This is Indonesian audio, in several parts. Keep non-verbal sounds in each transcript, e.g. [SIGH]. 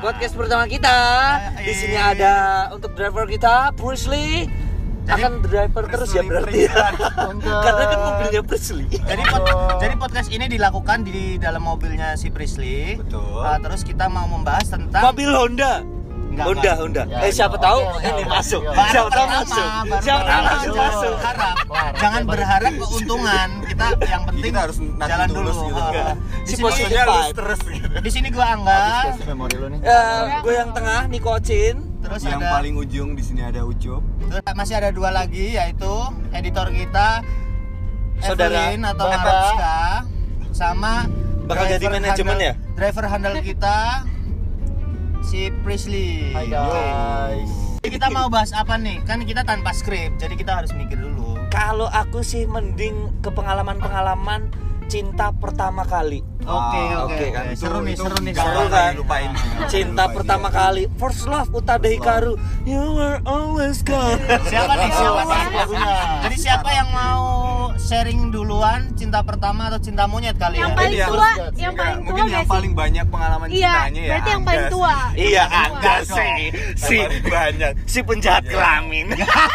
podcast pertama kita. Di sini ada untuk driver kita, Priestley. akan driver terus ya berarti ya. [LAUGHS] Karena kan mobilnya Priestley. Jadi pod- jadi podcast ini dilakukan di dalam mobilnya si Priestley. Betul. Uh, terus kita mau membahas tentang Mobil Honda. Enggak, Honda, enggak. Honda. Ya, eh siapa ya, tahu ini masuk. Siapa tahu masuk. Siapa tahu masuk. Kelar, jangan berharap keuntungan. Kita yang penting kita harus jalan dulu. gitu. Si lu vibe. stres gitu. di sini gua Angga, Kasih memori lu nih. Ya, gue yang tengah, Niko Chin. terus yang ada paling ujung di sini ada Ucup. terus masih ada dua lagi yaitu editor kita Saudara Evelyn atau. Mariska sama Bakal jadi manajemen ya? Driver handle kita si Priestley. Hai guys. Jadi kita mau bahas apa nih? Kan kita tanpa skrip, jadi kita harus mikir dulu. Kalau aku sih mending ke pengalaman-pengalaman cinta pertama kali. Oke, Ah, oke, oke, oke. kan. Seru nih, seru nih. seru kan? dilupain. Cinta Lupain pertama dia. kali, first love Utada Hikaru. You were always gone. Siapa nih? Siapa nih? lagunya. Jadi siapa yang mau sharing duluan cinta pertama atau cinta monyet kali yang ya? paling tua yang paling tua mungkin yang paling banyak pengalaman iya cintanya ya. berarti yang paling tua. Iya, Angga sih. Si banyak. si penjahat Iya. kelamin.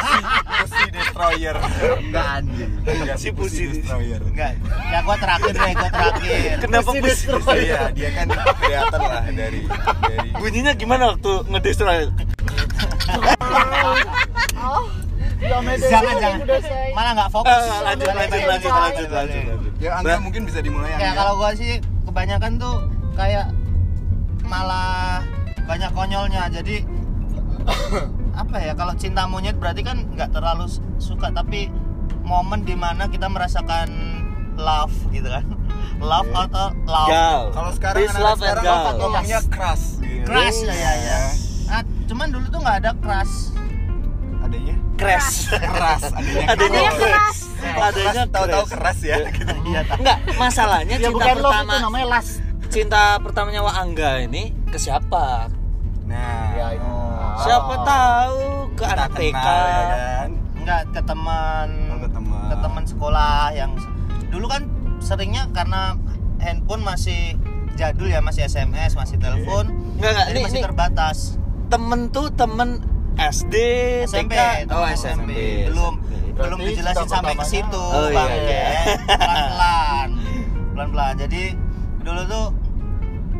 [LAUGHS] Pussy Destroyer. Enggak anjing. Si Pussy Destroyer. Enggak. Ya gua terakhir deh, gua terakhir. Kenapa bus? Iya, dia kan kelihatan lah dari dari Bunyinya gimana waktu ngedestroy? Ya, Mede, Jangan jangan. Malah nggak fokus. Ah, lanjut, lanjut, lanjut, lanjut, lanjut, lanjut. Ya, Angga mungkin bisa dimulai Ya Angga. kalau gua sih kebanyakan tuh kayak malah banyak konyolnya. Jadi [COUGHS] apa ya kalau cinta monyet berarti kan nggak terlalu su- suka tapi momen di mana kita merasakan love gitu kan love atau love Gal. Kalau sekarang Peace, anak love, sekarang gal. ngomongnya keras. gitu. crush ya ya ya nah, cuman dulu tuh nggak ada crush Adanya Crash. [LAUGHS] keras, adanya keras. Adanya keras, tahu-tahu keras. keras ya gitu. iya Enggak, masalahnya Ya cinta bukan love pertama itu namanya last. cinta pertamanya Wak Angga ini ke siapa? Nah, Ya itu. Siapa Oh. tahu ke kita anak TK. kenal ya kan. nggak ke teman Oh, ke teman. ke teman sekolah yang dulu kan seringnya karena handphone masih jadul ya masih SMS masih telepon Enggak, enggak, jadi ini, masih ini terbatas temen tuh temen SD, SMP TK. Oh, SMP. SMP. belum Berarti belum dijelasin sampai ke situ Oh, bang iya, ya iya. pelan pelan pelan pelan jadi dulu tuh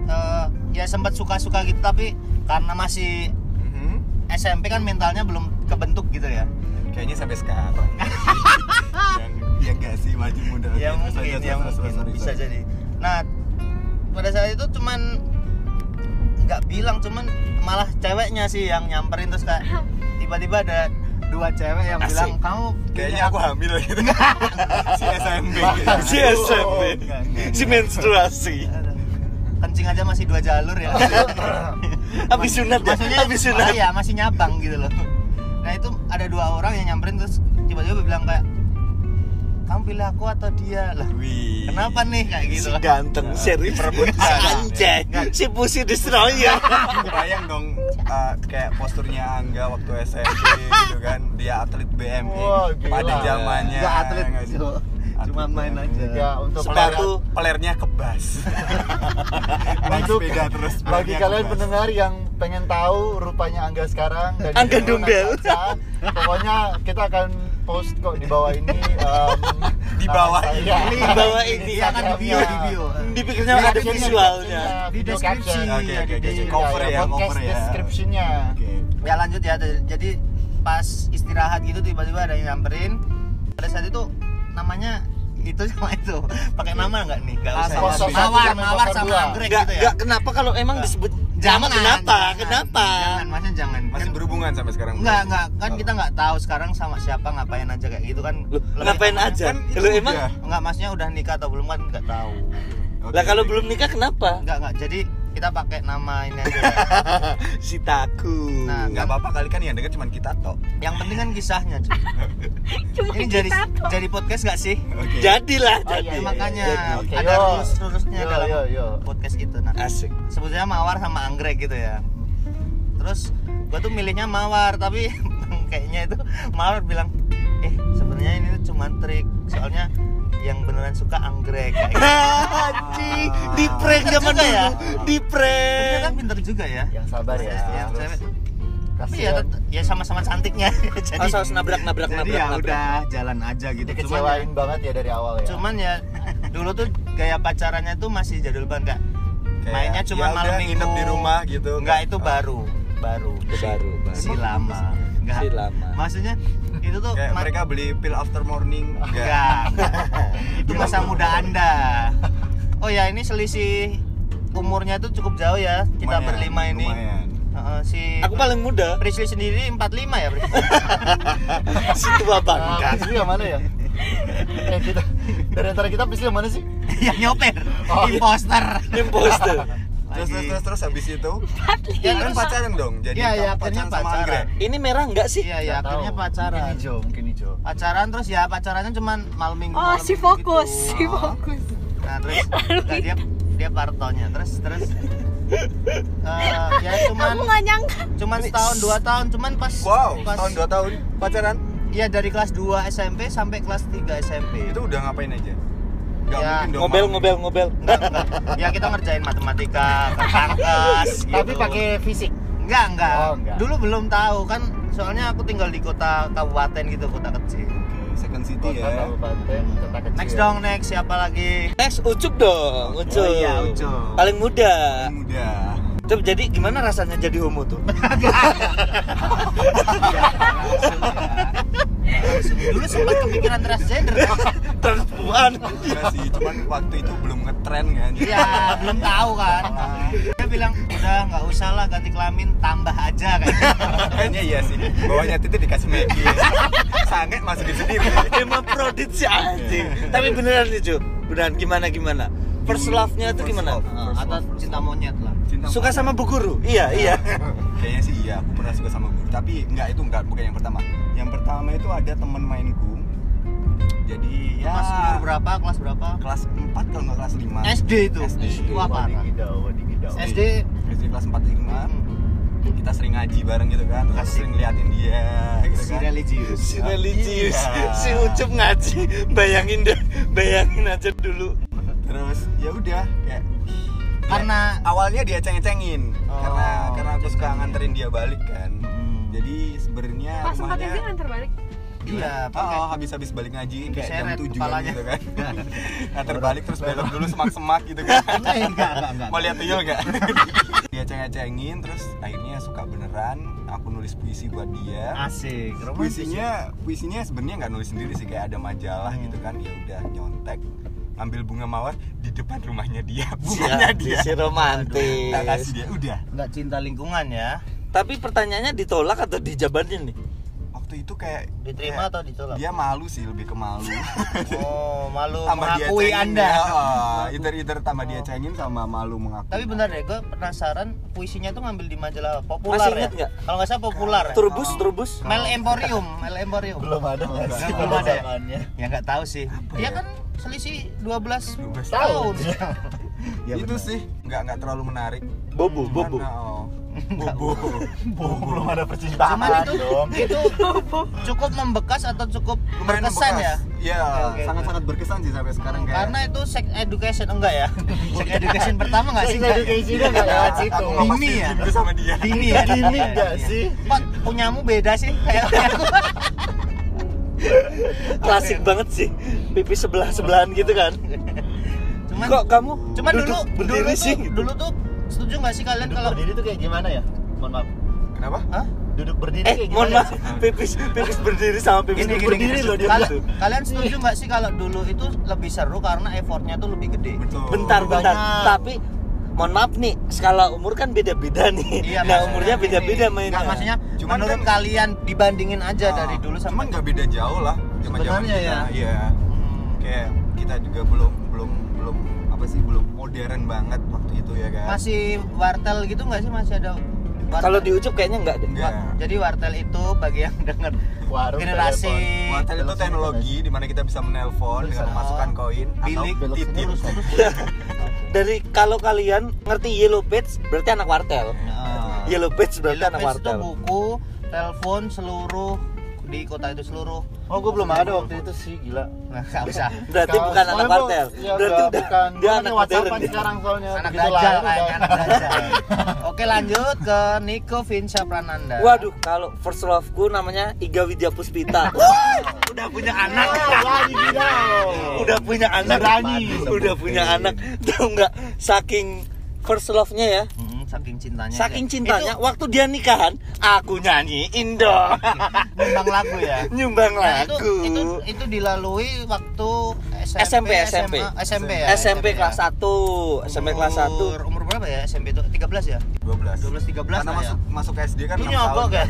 eh, ya sempat suka suka gitu tapi karena masih Mhm. SMP kan mentalnya belum kebentuk gitu ya Kayaknya sampai sekarang. [LAUGHS] yang ya enggak sih maju muda. ya Oke, terus mungkin aja, ya terus, terus, mungkin terus, bisa terus. jadi nah pada saat itu cuman nggak bilang cuman malah ceweknya sih yang nyamperin terus kayak tiba-tiba ada dua cewek yang Asik. bilang kamu Kayaknya aku hamil [LAUGHS] gitu. [LAUGHS] si SMP. Si enggak. Si menstruasi. kencing aja masih dua jalur ya [LAUGHS] Habis sunat ya? maksudnya Habis sunat. ya masih nyabang gitu loh nah itu ada dua orang yang nyamperin terus tiba-tiba bilang kayak kamu pilih aku atau dia lah Wih. kenapa nih kayak gitu Si ganteng, Nah, serius perebut Si anjay, si pussy destroyer. Bayang dong uh, kayak posturnya Angga waktu SMP gitu kan. Dia atlet BMX Wah, gila. pada zamannya. Enggak atlet, nggak sih? Cuk. Cuma main BMX. aja. Ya untuk Sepatu. Pelernya kebas. [LAUGHS] Naik Untuk sepeda terus bagi kalian kebas. pendengar yang pengen tahu rupanya Angga sekarang dan Angga Dumbel. pokoknya kita akan post kok di bawah ini em, [LAUGHS] Di bawah ini. Di bawah ini. Iya kan di bio di bio Di ada captionnya, visualnya. Di deskripsi. Oke, oke, oke. Di- Cover ya, cover ya. description-nya. Oke. ya lanjut ya jadi pas istirahat gitu tiba-tiba ada yang nyamperin pada saat itu namanya itu sama itu pakai nama nggak nih nggak usah ya. asal- mawar mawar sama anggrek Enggak, gitu ya enggak kenapa kalau emang disebut jangan kenapa? jangan. Kenapa? jangan maksudnya jangan Masih Kan- berhubungan sampai sekarang. Enggak, enggak, kan kita nggak tahu sekarang sama siapa ngapain aja kayak gitu kan. Lebih ngapain aja? Kan itu Lu emang. Enggak, maksudnya udah nikah atau belum kan nggak tahu. Oke. lah kalau belum nikah kenapa? Enggak, enggak. Jadi kita pakai nama ini aja. [LAUGHS] si taku. Nah, nggak apa-apa kali kan yang denger cuma kita toh. Yang penting kan kisahnya. cuy. [LAUGHS] cuma Ini jadi tuh jadi podcast nggak sih? Oke. Jadilah, Oh, jadi. iya, iya, makanya iya. Oke, ada yo. rules-rulesnya Yo, dalam yo, yo. podcast itu. Nah, Asik. sebetulnya mawar sama anggrek gitu ya. Terus gua tuh milihnya mawar, tapi [LAUGHS] kayaknya itu mawar bilang, eh sebenarnya ini tuh cuma trik soalnya yang beneran suka anggrek kayak gitu. Anjing, di prank Pinter zaman juga dulu. ya? Di Bener kan prank. pinter juga ya Yang sabar ya. yang cewek tapi ya, ya sama-sama cantiknya [LAUGHS] jadi Oh, saus nabrak nabrak jadi nabrak. ya nabrak. udah jalan aja gitu cuman ya, banget ya dari awal ya. cuman ya dulu tuh gaya pacarannya tuh masih jadul banget Kayak, mainnya cuma ya malam minggu nginep di rumah gitu enggak itu Ah. baru baru baru, baru. si lama enggak Si lama. maksudnya itu tuh kayak mereka beli pil after morning enggak [LAUGHS] itu masa muda anda oh ya ini selisih umurnya tuh cukup jauh ya kita Lumayan, berlima ini lumayan. Heeh, si Aku paling muda. Prisli sendiri 45 ya Prisli? [LAUGHS] Si tua bangka. Prisly yang mana ya? [LAUGHS] eh kita dari antara kita Prisly yang mana sih? yang nyoper Oh, iya. imposter Imposter. Terus terus terus terus habis itu ya kan pacaran dong jadi Iya, iya, kamu akhirnya pacaran sama pacaran. anggrek Ini merah enggak sih? iya ya Nggak akhirnya tahu. pacaran Mungkin hijau, mungkin hijau. pacaran terus ya pacarannya cuman malam minggu Oh, malam si minggu fokus, gitu. si fokus. nah terus nah, dia dia partonya terus terus [LAUGHS] eh, ya cuman Aku nggak nyangka. cuman setahun dua tahun cuman pas wow pas tahun dua tahun pacaran Iya dari kelas 2 SMP sampai kelas 3 SMP itu udah ngapain aja Gak Ya, mungkin dong Ngobel ngobel ngobel. Enggak, enggak. Ya kita ngerjain matematika, [LAUGHS] Tapi gitu. pakai fisik. Enggak, enggak. Oh, enggak. Dulu belum tahu kan soalnya aku tinggal di kota kabupaten gitu, kota kecil. Oke, second city Kota ya kabupaten, kota kecil. Next dong, next siapa lagi? Next Ucup dong, Ucup. Oh iya, Ucup. Paling muda. muda Ucup jadi gimana rasanya jadi homo tuh? [LAUGHS] Langsung. Dulu sempat kepikiran transgender. Transpuan. Enggak sih cuman waktu itu belum ngetren kan Iya, belum tahu kan. Dia bilang, "Udah nggak usah lah ganti kelamin, tambah aja gitu." kayaknya iya sih bawahnya titik dikasih Maggie ya. sange masukin sendiri Emang prodit si anjing. Tapi beneran nih, Cup. Beneran gimana gimana? First love-nya tuh First gimana? love. Nah, atau cinta monyet lah. Cinta Suka monyet. sama Bu Guru? Iya, iya. [LAUGHS] kayaknya sih iya aku pernah suka sama guru tapi enggak itu enggak bukan yang pertama yang pertama itu ada temen mainku jadi ya Mas umur berapa? Kelas berapa? kelas 4 kalau nggak kelas 5 SD itu. SD. Wah. Wadididau, wadididau. SD. SD kelas 4 5 kita sering ngaji bareng gitu kan terus Asik. sering liatin dia gitu Si kan religius. Si religius, Iya. si Ucup ngaji. Bayangin deh, bayangin aja dulu. terus ya udah kayak Karena awalnya dia ceng-cengin Oh, karena karena aku suka nganterin dia balik kan Hmm. jadi sebenarnya Pas sempat rumahnya SD nganter balik. Iya, oh, pakai oh, habis-habis balik ngaji kayak jam Diseret 7 kepalanya. gitu kan [LAUGHS] nganter balik terus belok dulu semak-semak gitu kan [LAUGHS] enggak, enggak, enggak. mau lihat tuyul nggak [LAUGHS] dia ceng-cengin terus akhirnya suka beneran aku nulis puisi buat dia Asik. romantis ya. puisinya puisinya sebenarnya nggak nulis sendiri sih kayak ada majalah Hmm. gitu kan ya udah nyontek ambil bunga mawar di depan rumahnya dia bunganya dia si romantis. tak kasih dia udah Enggak cinta lingkungan ya. Tapi pertanyaannya ditolak atau dijabarin nih? Waktu itu kayak Diterima kayak atau ditolak? dia malu sih lebih ke malu [LAUGHS] Oh, malu dia mengakui cengin Anda. ya, oh, either either tambah dia cengin sama malu mengakui Tapi benar deh, gue penasaran puisinya tuh ngambil di majalah populer Masih ya. inget nggak? Kalau nggak salah populer. Turbus, turbus. Mel Emporium, Mel Emporium. Belum ada nggak sih Belum ada ya? zamannya. Ya nggak tahu sih. Apa Dia ya? kan selisih 12 12 tahun. [LAUGHS] Ya, itu benar. sih nggak nggak terlalu menarik Bobo, Cuman, bobo. oh, bobo Belum belum ada percintaan Cuman itu dong. itu cukup membekas atau cukup Lumayan berkesan ya? membekas. Iya, Oke, oke, sangat-sangat berkesan sih sampai sekarang kayak Karena itu sex education enggak ya? [LAUGHS] sex education pertama enggak sih? Sex education-nya nggak lewat situ. Dini ya? sama dia. Dini ya? Dini nggak sih? Kok punyamu beda sih kayak aku? Klasik banget sih. Pipi sebelah sebelahan gitu kan. Cuman Kok kamu cuman duduk dulu dulu sih? tuh, dulu tuh setuju nggak sih kalian Duduk kalau berdiri tuh kayak gimana ya? Mohon maaf. Kenapa? Hah? Duduk berdiri Eh, kayak mohon maaf, [LAUGHS] pipis pipis berdiri sama pipis Gini, gini, berdiri gini. loh dia Kal- gitu. Kalian setuju nggak sih kalau dulu itu lebih seru karena effortnya tuh lebih gede? Betul. Bentar, bentar. Banyak. Tapi mohon maaf nih, skala umur kan beda-beda nih. Iya, nah, umurnya beda-beda mainnya. Nggak, maksudnya Cuman menurut kan- kalian dibandingin aja Ah, dari dulu Cuman sama nggak beda jauh lah. Sebenarnya kita. ya. Iya. Hmm. Kayak kita juga belum belum belum apa sih belum modern banget waktu itu ya kan. masih wartel gitu nggak sih masih ada wartel? Kalau di Ucup kayaknya enggak deh. Enggak. Jadi wartel itu bagi yang denger Warung generasi telepon. Wartel itu teknologi di mana kita bisa menelpon dengan memasukkan koin Bilik, titip. [LAUGHS] Dari kalau kalian ngerti Yellow Page berarti anak wartel. Nah, Yellow Page berarti Yellow anak Page itu wartel. buku telepon seluruh di kota itu seluruh Oh, gue belum ada waktu itu sih, gila. nah nggak usah [LAUGHS] Berarti Kalau- bukan anak partel. Iya, Berarti udah bukan. dia anak modern. sekarang soalnya. anak begitu dajal udah. anak dajal [LAUGHS] oke lanjut ke Niko Vinsya Prananda Waduh, kalau first love ku namanya Iga Widya Puspita. [LAUGHS] udah punya anak. Udah punya anak. Berani. Udah punya anak. Tahu nggak? Saking first love-nya ya. Saking cintanya Saking ya. cintanya, waktu dia nikahan, aku nyanyiin dong. itu [LAUGHS] nyumbang lagu ya Nyumbang Nah, itu, lagu. itu itu dilalui waktu SMP, SMP. SMA, SMP ya SMP ya? kelas 1, SMP kelas 1. Umur- umur berapa ya SMP itu 13 ya 12 12 13 karena lah ya. masuk masuk SD kan Lu 6 nyogok tahun. ya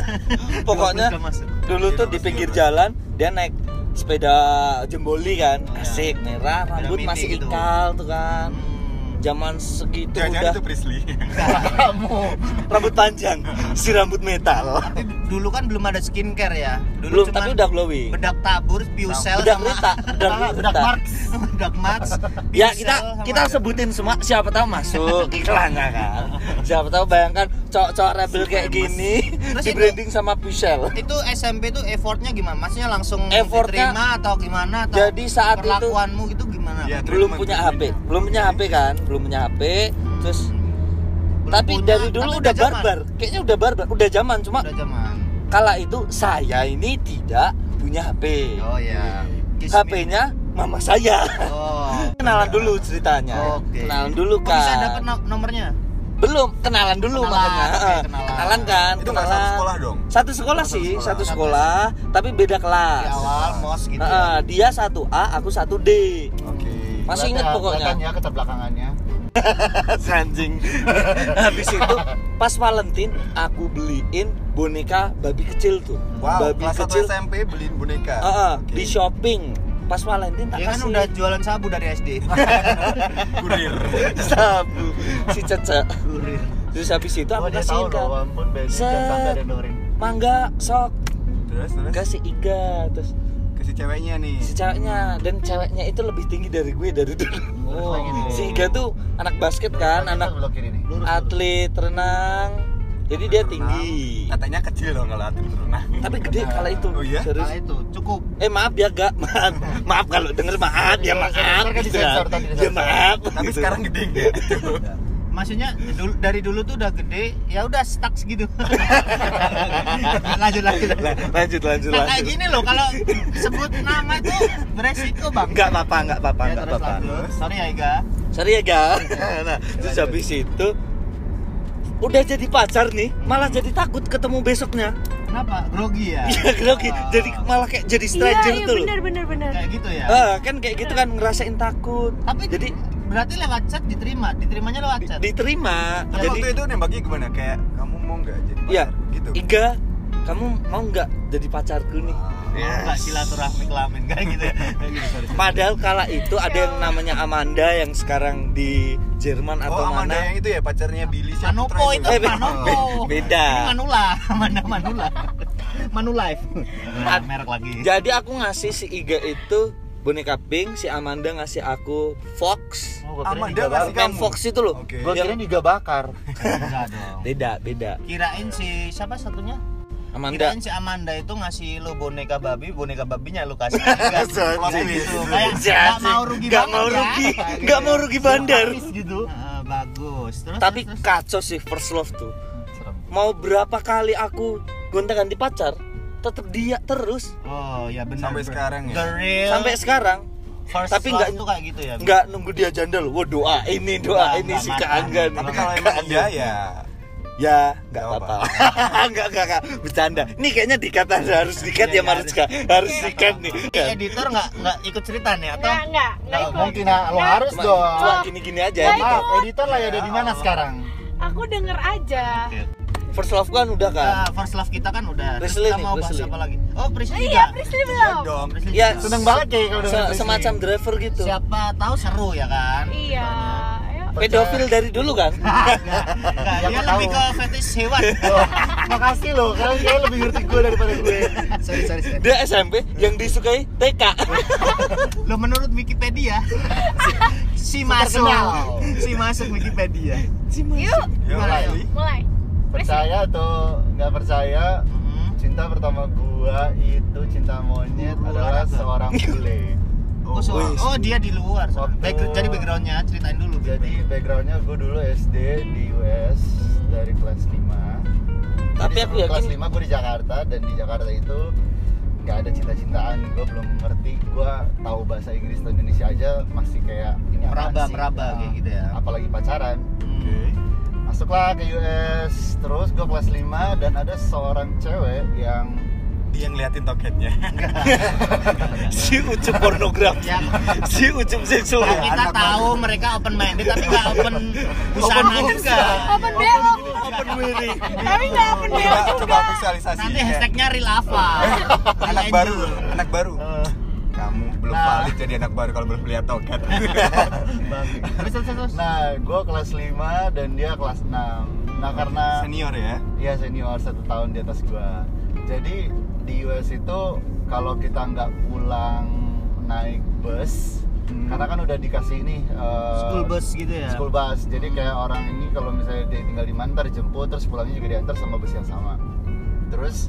[LAUGHS] Pokoknya 12 masuk. dulu tuh di pinggir jalan dia naik sepeda jemboli kan. Ya. Asik, merah, rambut masih gitu. ikal tuh kan. Hmm. Zaman segitu Jangan-jangan udah itu Prisley Kamu. rambut panjang, si rambut metal. Tapi dulu kan belum ada skincare ya. Belum, Dulu cuman tapi udah glowing. bedak tabur, Piusel Udah sama Rita, Bedak [LAUGHS] Rita. Marx. bedak Max. [LAUGHS] Ya Piusel kita kita ada. sebutin semua siapa tahu masuk [LAUGHS] iklannya kan. Siapa tahu bayangkan cowok-cowok rebel kayak gini Terus di itu- branding sama Pushel. itu SMP tuh effortnya gimana? Maksudnya langsung Effortnya- diterima atau gimana? Atau Jadi saat itu- perlakuanmu gitu Iya, Belum treatment, punya. HP, belum punya HP kan, belum punya HP. Terus Belum tapi punya, dari dulu tapi udah zaman. barbar. Kayaknya udah barbar, udah zaman cuma Udah zaman. kala itu saya ini tidak punya HP. Oh ya. HP-nya mama saya. Oh. [LAUGHS] Kenalan dulu ceritanya. Oke. Kenalan dulu Kok kan. bisa dapat no- nomornya? Belum, kenalan dulu Kenalan, makanya. Heeh. kenalan. Kenalan kan? Itu kenalan. satu sekolah dong? Satu sekolah Satu sih, sekolah. satu sekolah, tapi beda kelas. Di awal mos gitu. Heeh, dia satu A, aku satu D. Oke Masih inget Kelihatan- pokoknya. kelihatan ya keterbelakangannya. [LAUGHS] Anjing. [LAUGHS] Habis itu pas Valentine aku beliin boneka babi kecil tuh. Wow, babi kelas 1 kecil. SMP beliin boneka Heeh, Oke. di shopping. Pas Valentine tak Dia kan udah jualan sabu dari SD. [LAUGHS] Kurir sabu si cecek. Kurir. Terus habis itu Oh, aku dia kasih kan. ampun. Jangan sampai. Mangga sok Terus, terus kasih Iga terus Kasih ceweknya nih si ceweknya dan ceweknya itu lebih tinggi dari gue dari dulu. Oh. Si Iga tuh anak basket kan, anak belok kiri nih. Lurus, lurus. atlet renang. Jadi dia tinggi. Katanya kecil dong kalau atlet renang Tapi gede kala itu. Oh iya? Serius. Itu cukup. Eh maaf ya gak, maaf, maaf kalau denger maaf ya maaf. Ntar kan gitu Ya disensor. maaf. Tapi gitu. sekarang gede nggak? Maksudnya dulu, dari dulu tuh udah gede, ya udah stuck segitu. [LAUGHS] lanjut lanjut. Lanjut. lanjut lanjut Nah, kayak gini loh kalau sebut nama itu beresiko bang. Enggak apa-apa, enggak apa-apa, Ya, enggak terus apa-apa. Sorry ya Iga. Sorry ya ga. [LAUGHS] Nah, terus habis itu udah jadi pacar nih, malah jadi takut ketemu besoknya. Kenapa? Grogi ya? Iya, grogi. Ah. Jadi malah kayak jadi Iya, stranger iya tuh. loh. bener bener bener. kayak gitu ya. Ah, kan kayak gitu kan ngerasain takut. Tapi jadi berarti lewat chat diterima, diterimanya lewat chat. diterima. Tapi Jadi waktu itu nembaknya gimana? Kayak kamu mau nggak jadi Iya, pacar? Gitu Iga, kamu mau nggak jadi pacarku nih? Oh, enggak silaturahmi kelamin [LAUGHS] kayak gitu ya. Kayak gitu, sorry. Padahal kala itu ada yang namanya Amanda yang sekarang di Jerman Oh atau Amanda mana? yang itu ya pacarnya Billy siapa? Manopo itu Eh, be- Manopo. beda. Ini Manula, Amanda Manula. Manulife. Nah, merek lagi. Jadi aku ngasih si Iga itu boneka pink, si Amanda ngasih aku Fox. Oh, Amanda ngasih. Main Fox itu loh. Oke. Gua kira iga bakar. Enggak dong. Beda, beda. Kirain si siapa satunya? Amanda. Kirain si Amanda itu ngasih lu boneka babi, boneka babinya lu kasih. [LAUGHS] [LAUGHS] Kayak gitu. Kayak nggak mau rugi Nggak banget mau ya. rugi, nggak mau rugi bandar. gitu. Heeh, [LAUGHS] bagus. Terus Tapi terus, kacau sih first love tuh. Serem. Mau berapa kali aku gonta-ganti pacar, tetap dia terus Oh, ya benar. Sampai sekarang ya? The real sampai sekarang. first tapi love nggak- tuh kayak gitu ya. Nggak nunggu dia janda loh. Wah doa ini doa ini nggak si makan. keanggan. Tapi kalau emang iya ya Ya, nggak Nggak apa-apa. Enggak, [LAUGHS] enggak, enggak. Bercanda. Ini kayaknya dikat harus dikat Iya, ya iya, Mariska. Harus dikat nih. Editor nggak nggak ikut cerita nih atau? Enggak, enggak, enggak Nggak ikut. mungkin ah, lo harus dong. Cuma gini-gini aja. Nggak Maaf, editor lah ya ada di mana sekarang? Aku denger aja. First love kan udah kan. Nah, first love kita kan udah. Terus kita nih, mau bahas apa lagi? Oh, Priscilla. Iya, Priscilla belum. dong Ya, juga. Seneng banget kayak kalau Se- semacam driver gitu. Siapa tahu seru ya kan? Iya. Pedofil dari dulu kan. Enggak, [LAUGHS] Ya, dia aku lebih ke fetish hewan. [LAUGHS] Oh, makasih loh, kalian kayaknya lebih ngerti gue daripada gue. sorry, sorry, sorry. Dia SMP yang disukai TK. Lo [LAUGHS] menurut Wikipedia si masuk si masuk Wikipedia. Yuk, Ya Gimana, mulai mulai. Percaya atau nggak percaya? Hmm. cinta pertama gua itu cinta monyet adalah seorang bule. Oh, so- wis. oh, dia di luar. so- Back- jadi backgroundnya ceritain dulu. Jadi backgroundnya gue dulu SD di US dari kelas 5 Tapi Jadi aku sebelum kelas 5 gue di Jakarta dan di Jakarta itu nggak ada cinta-cintaan gue belum ngerti gue tahu bahasa Inggris atau Indonesia aja masih kayak ini Meraba, sih? meraba Nah, kayak gitu ya. apalagi pacaran Hmm. masuklah ke US terus gue kelas 5 dan ada seorang cewek yang Dia ngeliatin toketnya. [LAUGHS] si ucup pornografi, Yang si ucup seksual. Nah, kita anak tahu mereka open minded tapi nggak open busana juga. Open belok. Open wearing. Tapi nggak open belok coba, juga. coba visualisasi. Nanti kayak hashtagnya real apa? [LAUGHS] anak baru, anak baru. eh, Kamu belum Nah. valid jadi anak baru kalau belum lihat toket. [LAUGHS] Terus terus terus. nah gue kelas 5 dan dia kelas 6 nah karena Senior ya. Iya senior satu tahun di atas gua. Jadi di US itu kalau kita nggak pulang naik bus, Hmm. karena kan udah dikasih ini eh, School bus gitu ya. School bus. Jadi kayak orang ini kalau misalnya dia tinggal di mana ntar dijemput terus pulangnya juga diantar sama bus yang sama. Terus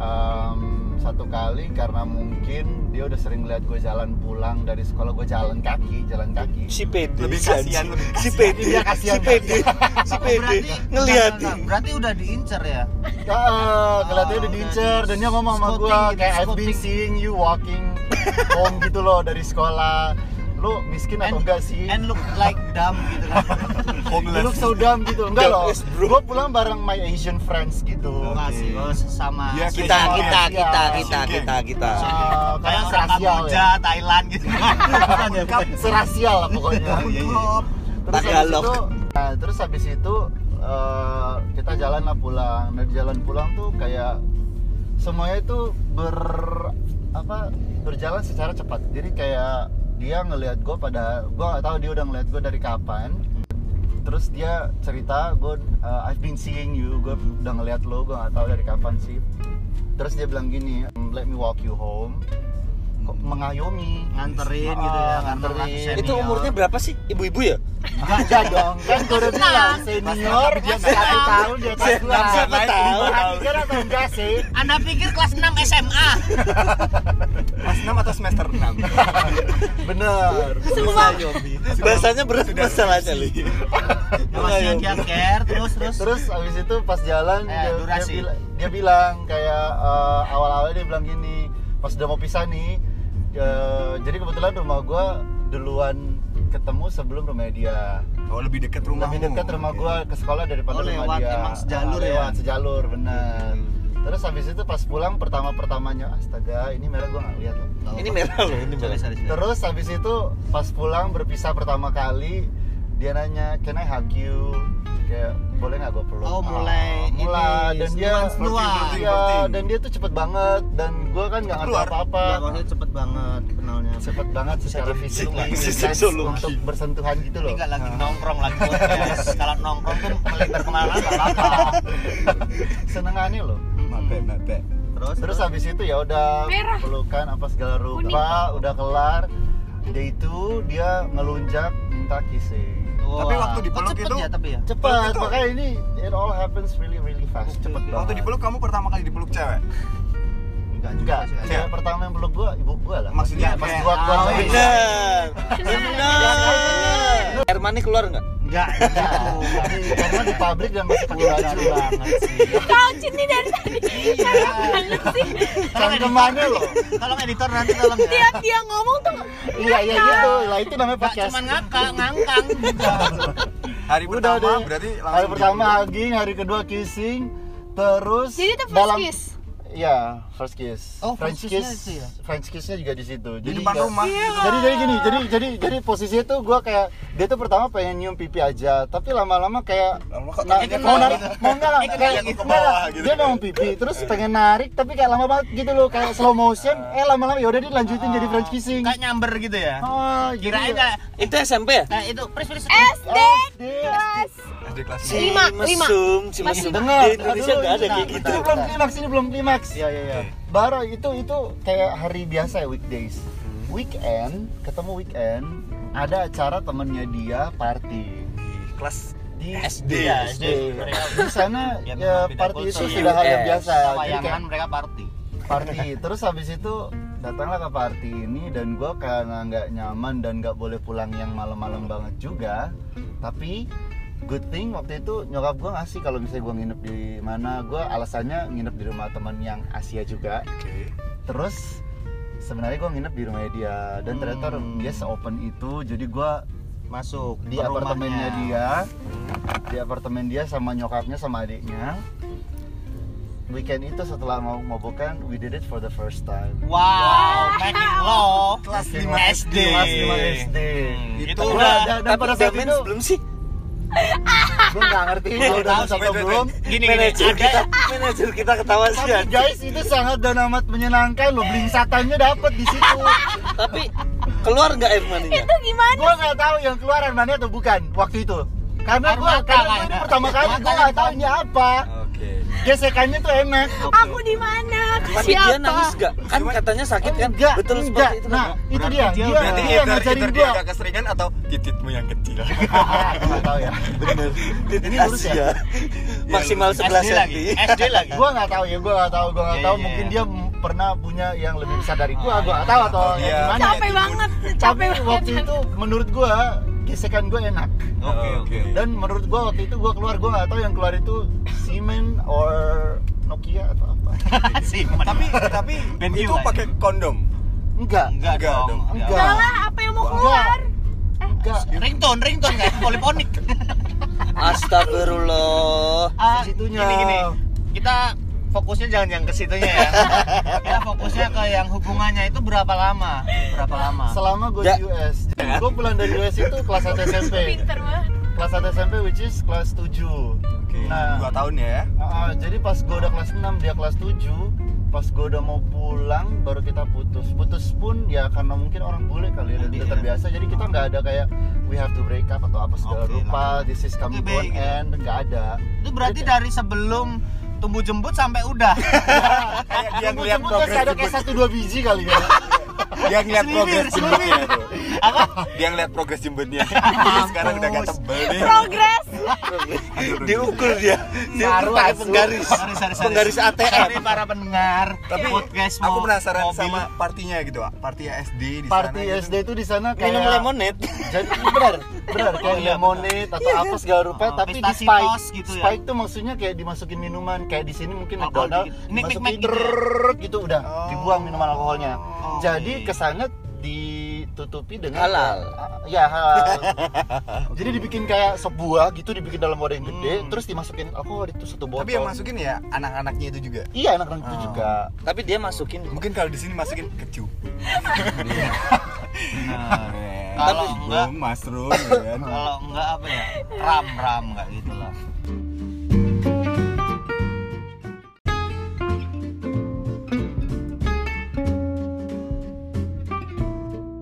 em, satu kali karena mungkin dia udah sering lihat gue jalan pulang dari sekolah gue jalan kaki, jalan kaki. Si pede, Lebih si kasihan, lebih si pede, Iya, kasihan, si pede, si Oh, pede, berarti ngeliatin. Berarti udah diincer ya? Ah, kelihatannya udah udah diincer dan dia ngomong sama gua gitu, kayak I've been seeing you walking home gitu loh dari sekolah. Lu miskin atau And- enggak sih? And look like dumb gitu kan. [LAUGHS] You look so dumb gitu. Enggak loh. Gua pulang bareng my Asian friends gitu. Masih oh, sama Iya, Kita, Asian kita, kita, Asian kita, gang. kita, kita. Ah, kayak serasial Kamboja, ya. Thailand gitu. [LAUGHS] Ya. Serasial lah pokoknya. Iya, iya. Terus habis itu, nah, terus habis itu eh, kita jalan lah pulang. Nah, di jalan pulang tuh kayak semuanya itu ber apa berjalan secara cepat. Jadi kayak dia ngelihat gue pada gue nggak tahu dia udah ngelihat gue dari kapan. Terus dia cerita gue uh, I've been seeing you, gue udah ngelihat lo, gue nggak tahu dari kapan sih. Terus dia bilang gini, let me walk you home. Mengayomi, Nganterin Ah, gitu ya, nganterin. senior. Itu umurnya berapa sih? Ibu-ibu ya? Enggak dong, kan gue udah bilang senior Dia satu tahun di atas gua. Siapa tahu? Perhatikan atau enggak sih? Anda pikir kelas 6 SMA? Kelas 6 atau semester 6? Bener. Sumpah. Bahasanya berat masalahnya li. Masih dia care terus terus. Terus abis itu pas jalan Eh, dia, dia, dia bilang kayak eh, awal-awal dia bilang gini, pas udah mau pisah nih, eh, jadi kebetulan rumah gua duluan ketemu sebelum rumah dia. Oh, lebih dekat rumahmu. Lebih dekat rumah gua ke sekolah daripada Oh, rumah lewat, dia. emang sejalur Ah, ya? Lewat sejalur, benar. Terus habis itu pas pulang pertama pertamanya astaga ini merah gua nggak lihat loh. Ini merah loh, ini merah. Terus habis itu pas pulang berpisah pertama kali dia nanya can I hug you? Kayak boleh nggak gue peluk? Oh, mulai ini, mulai. Dan dia senuan-senuan. iya dan dia tuh cepet banget. Dan gue kan nggak ngerti apa apa Ya, maksudnya cepet banget kenalnya. cepet banget secara fisik untuk bersentuhan gitu loh. Ini nggak lagi nongkrong lagi. [LAUGHS] Kalau nongkrong tuh melebar ke mana-mana nggak apa-apa. [LAUGHS] senengannya loh. Mape, mape. Terus terus habis itu ya udah pelukan apa segala rupa udah kelar. Dia itu dia ngelunjak minta kissing Wah. Tapi waktu dipeluk cepet itu- ya tapi ya. cepat itu- makanya ini it all happens really really fast cepet banget Waktu dipeluk kamu pertama kali dipeluk cewek? Enggak enggak sih. cewek pertama yang peluk gua ibu gua lah Maksudnya pas gua gua Oh, bayi. Benar. Benar. Air mani keluar nggak? Enggak. Enggak, di- karena di pabrik dan masih pakai baju banget sih. Kau Cini dari tadi. Enak banget sih. cangkemannya loh Tolong editor nanti tolong ya. Tiap dia ngomong tuh iya iya gitu lah itu namanya podcast cuma ngakak, ngangkang juga. [LAUGHS] Hari udah pertama deh berarti langsung hari pertama hugging hari kedua kissing terus Jadi itu first dalam kiss. Iya, first kiss. Oh, French kiss. itu ya? French kiss-nya juga di situ. di Jadi depan nggak- rumah. Jadi jadi gini, jadi jadi jadi posisinya tuh gua kayak dia tuh pertama pengen nyium pipi aja, tapi lama-lama kayak Lama kok nah, mau narik, bawah? mau enggak lah, kayak enggak lah. gitu. Dia mau pipi, terus pengen narik, tapi kayak lama banget gitu loh, kayak slow motion. Eh lama-lama yaudah dia lanjutin jadi French kissing. Kayak nyamber gitu ya. Oh, Kirain ya- enggak Itu SMP ya? Nah, itu pris pris. SD SD. kelas SD kelas Si Lima, lima. mesum, si Masih mesum. Dengar, Di Indonesia aduh, nggak ada ini- kayak nah, gitu. Ini belum klimaks, ini belum klimaks. Iya iya iya. Baru itu itu kayak hari biasa ya weekdays. Hmm. Weekend, ketemu weekend, ada acara temennya dia party. Kelas di SD. Iya, SD. mereka Di sana [LAUGHS] Ya, ya, party itu sudah hal yang biasa. Kayak mereka party party. [LAUGHS] Terus habis itu datanglah ke party ini dan gua karena nggak nyaman dan nggak boleh pulang yang malam-malam banget juga. Tapi good thing waktu itu nyokap gua ngasih kalau misalnya gua nginep di mana, gua alasannya nginep di rumah teman yang Asia juga. Oke. Terus sebenarnya gua nginep di rumahnya dia dan ternyata Hmm. dia se-open itu jadi gua masuk di apartemennya rumahnya. dia di apartemen dia sama nyokapnya sama adiknya weekend itu setelah mau mabokan we did it for the first time wow making love Kelas Making 5 love. SD. kelas 5 SD Hmm, Itu itu udah dan, Tapi pada saat itu belum sih? Gue nggak ngerti Belum gua udah wait, belum gini gini Manajer kita, manajer kita ketawa sih. tapi guys itu sangat dan amat menyenangkan loh blingsatannya dapet di situ Tapi keluar nggak air maninya? Itu gimana? gue nggak tahu yang keluar air mani atau bukan waktu itu karena gue karena ini pertama kali gue nggak tahu ini apa Oke. gesekannya tuh enak Aku di mana? Ke Tapi dia siapa? nangis nggak? Kan katanya sakit kan? enggak Betul enggak seperti itu. nah kan? itu dia dia dia, dia yang either, ngajarin gue dia agak keseringan atau tititmu yang kecil. [LAUGHS] Aku nggak tahu ya Bener. Titik Ini lurus ya? Asia. Maksimal 11 SD lagi. SD lagi gue nggak tahu ya gue nggak tahu gue nggak Iya, tahu iya, mungkin iya. dia pernah punya yang lebih besar dari gue Ah, gue nggak iya. tahu atau dia- gimana Capek banget, capek waktu banget. itu menurut gue gesekan gue enak oke oke dan menurut gue waktu itu gue keluar gue nggak tahu yang keluar itu Siemens or Nokia atau apa [LAUGHS] sih tapi tapi BenQ itu ya. pakai kondom. enggak enggak Enggak dong dong. Enggak. Salah, apa yang mau keluar? enggak ringtone ringtone kayak poliponik Astagfirullah. Ah, Situnya. gini gini kita fokusnya jangan yang ke situnya ya [LAUGHS] kita fokusnya ke yang hubungannya itu berapa lama berapa lama selama gue Ya. di US gue pulang dari US itu kelas 1 SMP Pinter banget. Kelas 1 SMP which is kelas 7 Oke. Nah. Dua tahun ya. Ah, jadi pas gue udah kelas 6 dia kelas 7 pas gue udah mau pulang baru kita putus putus pun ya karena mungkin orang bule kali ya dan Iya. udah terbiasa jadi kita nggak ada kayak we have to break up atau apa segala Oke, rupa this is coming to an gitu. end nggak ada itu berarti dari sebelum tumbuh jembut sampai udah [LAUGHS] Kayak dia ngeliat progres ada kayak satu dua biji kali ya [LAUGHS] dia ngeliat progres itu. apa Dia ngeliat progres jembutnya. [LAUGHS] Jadi sekarang udah gak tebel nih. Progres. Diukur dia. Diukur Saru pakai penggaris. Sorry, sorry, sorry. Penggaris ATM. Sorry para pendengar Tapi podcast aku penasaran mobil. sama partinya gitu, Pak. Party SD di party sana. gitu. SD itu di sana kayak Minum lemonade. jadi benar [LAUGHS] benar kayak Oh, iya, lemonade atau apa segala rupa Oh, tapi di spike gitu ya. spike tuh maksudnya kayak dimasukin minuman kayak di sini mungkin McDonald nik gitu ya? gitu udah Oh. dibuang minuman alkoholnya Oke. jadi kesannya ditutupi dengan Halal. Ya halal jadi dibikin kayak sebuah gitu dibikin dalam wadah yang gede Hmm. terus dimasukin alkohol itu satu botol Tapi yang masukin ya anak-anaknya itu juga. iya anak-anak itu Oh. juga Tapi dia masukin Mungkin kalau di sini masukin keju. Nah, Eh, kalau tapi enggak mushroom gitu kan. [LAUGHS] kalau enggak apa ya ram ram enggak gitu lah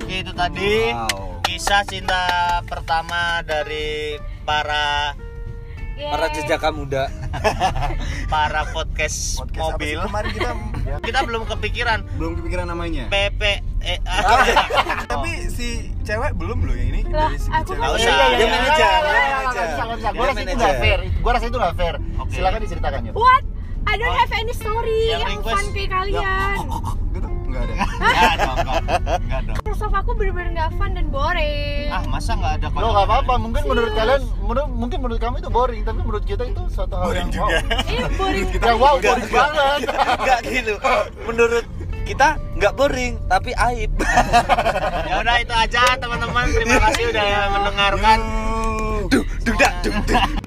itu tadi Wow. kisah cinta pertama dari para Yeay. para jejaka muda. [LAUGHS] para podcast, Podcast mobil? Kemarin kita [LAUGHS] kita belum kepikiran belum kepikiran namanya. PP eh, [LAUGHS] Tapi si cewek belum loh yang ini Lah, dari segi aku cewek. Kan- usah. Iya, iya, Dia manajer, Gua rasa itu nggak fair gua rasa itu nggak fair Oke. silakan diceritakan yuk What? I don't Oh. have any story Yang yang, fun kayak kalian. Enggak ada. enggak dong enggak, dong aku bener-bener gak fun dan boring. ah masa enggak ada Lo nggak apa-apa, mungkin menurut Serius? kalian, menurut, mungkin menurut kamu itu boring, tapi menurut kita itu suatu hal Boring yang juga. wow. [LAUGHS] Ini boring. Ya wow, boring banget. Enggak gitu. Menurut kita nggak boring, tapi aib. [LAUGHS] ya udah itu aja teman-teman terima kasih udah mendengarkan. Duh, duh, duh, duh.